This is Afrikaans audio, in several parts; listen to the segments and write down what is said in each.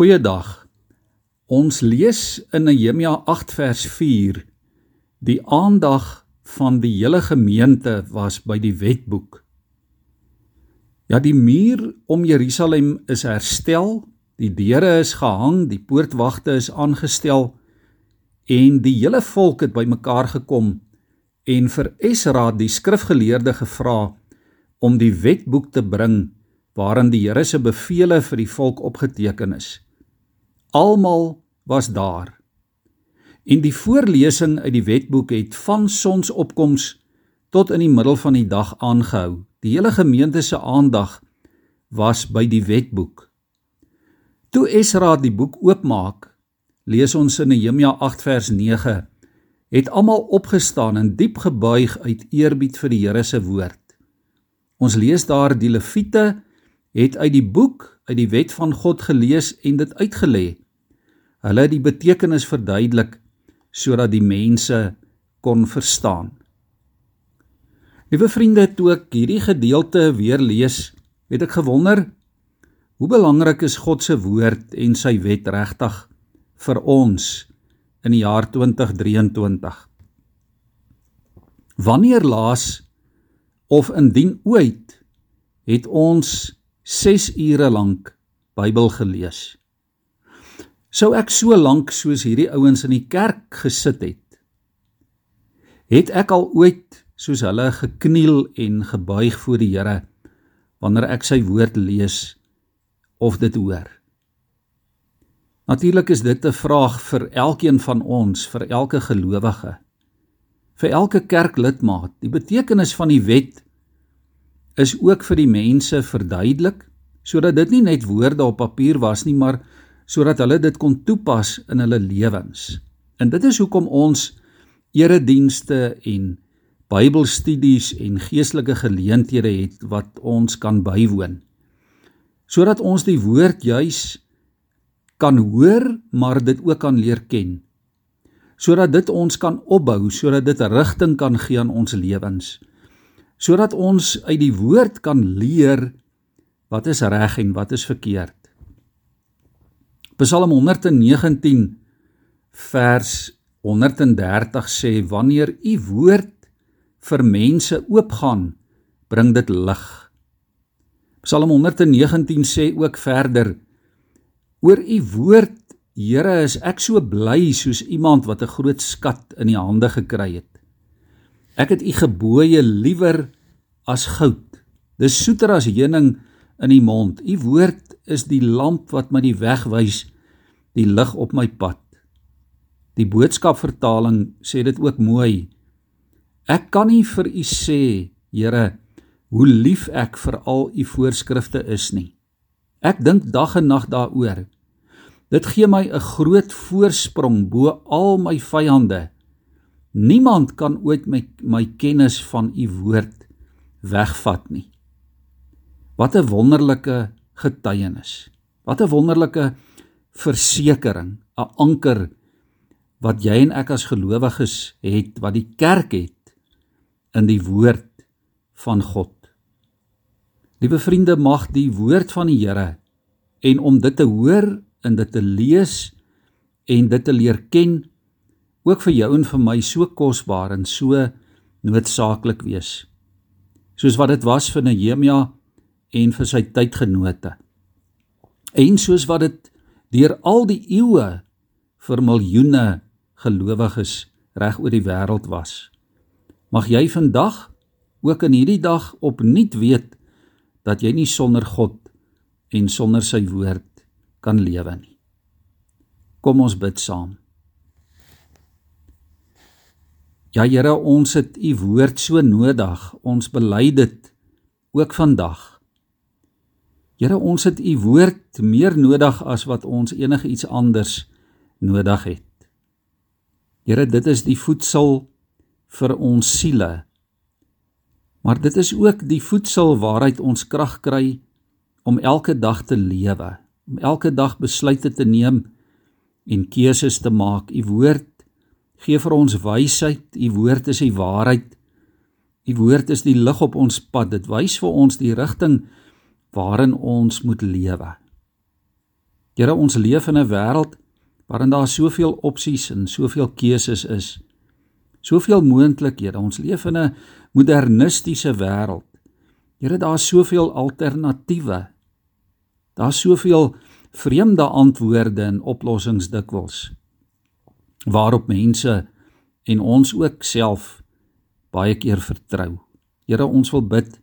Goeiedag. Ons lees in Nehemia 8 vers 4. Die aandag van die hele gemeente was by die wetboek. Ja, die muur om Jerusalem is herstel, die deure is gehang, die poortwagte is aangestel en die hele volk het bymekaar gekom en vir Esra die skrifgeleerde gevra om die wetboek te bring waarin die Here se beveel vir die volk opgeteken is. Almal was daar. En die voorlesing uit die wetboek het van sonsopkoms tot in die middel van die dag aangehou. Die hele gemeente se aandag was by die wetboek. Toe Esra die boek oopmaak, lees ons in Nehemia 8 vers 9, het almal opgestaan en diep gebuig uit eerbied vir die Here se woord. Ons lees daar die leviete het uit die boek uit die wet van God gelees en dit uitgelê. Hulle het die betekenis verduidelik sodat die mense kon verstaan. Liewe vriende, toe ek hierdie gedeelte weer lees, het ek gewonder hoe belangrik is God se woord en sy wet regtig vir ons in die jaar 2023. Wanneer laas of indien ooit het ons 6 ure lank Bybel gelees. Sou ek so lank soos hierdie ouens in die kerk gesit het, het ek al ooit soos hulle gekniel en gebuig voor die Here wanneer ek sy woord lees of dit hoor. Natuurlik is dit 'n vraag vir elkeen van ons, vir elke gelowige, vir elke kerklidmaat. Die betekenis van die wet is ook vir die mense verduidelik sodat dit nie net woorde op papier was nie, maar sodat hulle dit kon toepas in hulle lewens. En dit is hoekom ons eredienste en Bybelstudies en geestelike geleenthede het wat ons kan bywoon. Sodat ons die woord juis kan hoor, maar dit ook kan leer ken. Sodat dit ons kan opbou, sodat dit 'n rigting kan gee aan ons lewens sodat ons uit die woord kan leer wat is reg en wat is verkeerd. Psalm 119 vers 130 sê wanneer u woord vir mense oopgaan, bring dit lig. Psalm 119 sê ook verder oor u woord Here is ek so bly soos iemand wat 'n groot skat in die hande gekry het. Ek het u gebooie liewer as goud. Dis soeter as heuning in die mond. U woord is die lamp wat my die weg wys, die lig op my pad. Die boodskap vertaling sê dit ook mooi. Ek kan nie vir u sê, Here, hoe lief ek vir al u voorskrifte is nie. Ek dink dag en nag daaroor. Dit gee my 'n groot voorsprong bo al my vyande. Niemand kan ooit my my kennis van u woord wegvat nie. Wat 'n wonderlike getuienis. Wat 'n wonderlike versekering, 'n anker wat jy en ek as gelowiges het, wat die kerk het in die woord van God. Liewe vriende, mag die woord van die Here en om dit te hoor en dit te lees en dit te leer ken ook vir jou en vir my so kosbaar en so noodsaaklik wees. Soos wat dit was vir Nehemia en vir sy tydgenote. En soos wat dit deur al die eeue vir miljoene gelowiges reg oor die wêreld was. Mag jy vandag ook in hierdie dag opnuut weet dat jy nie sonder God en sonder sy woord kan lewe nie. Kom ons bid saam. Ja Here, ons het u woord so nodig. Ons bely dit ook vandag. Here, ons het u woord meer nodig as wat ons enigiets anders nodig het. Here, dit is die voedsel vir ons siele. Maar dit is ook die voedsel waaruit ons krag kry om elke dag te lewe, om elke dag besluite te neem en keuses te maak. U woord Gee vir ons wysheid. U woord is die waarheid. U woord is die lig op ons pad. Dit wys vir ons die rigting waarin ons moet lewe. Here, ons leef in 'n wêreld waarin daar soveel opsies en soveel keuses is. Soveel moontlikhede. Ons leef in 'n modernistiese wêreld. Here, daar's soveel alternatiewe. Daar's soveel vreemde antwoorde en oplossings dikwels waarop mense en ons ook self baie keer vertrou. Here, ons wil bid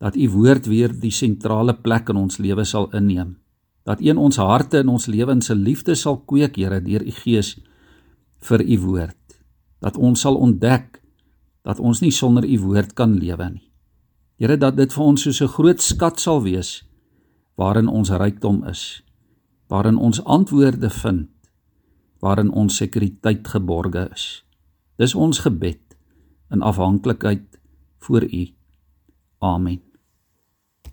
dat u woord weer die sentrale plek in ons lewe sal inneem. Dat een ons harte en ons lewens se liefde sal kweek, Here, deur u gees vir u woord. Dat ons sal ontdek dat ons nie sonder u woord kan lewe nie. Here, dat dit vir ons soos 'n groot skat sal wees waarin ons rykdom is, waarin ons antwoorde vind, waarin ons sekuriteit geborge is. Dis ons gebed in afhanklikheid voor U. Amen.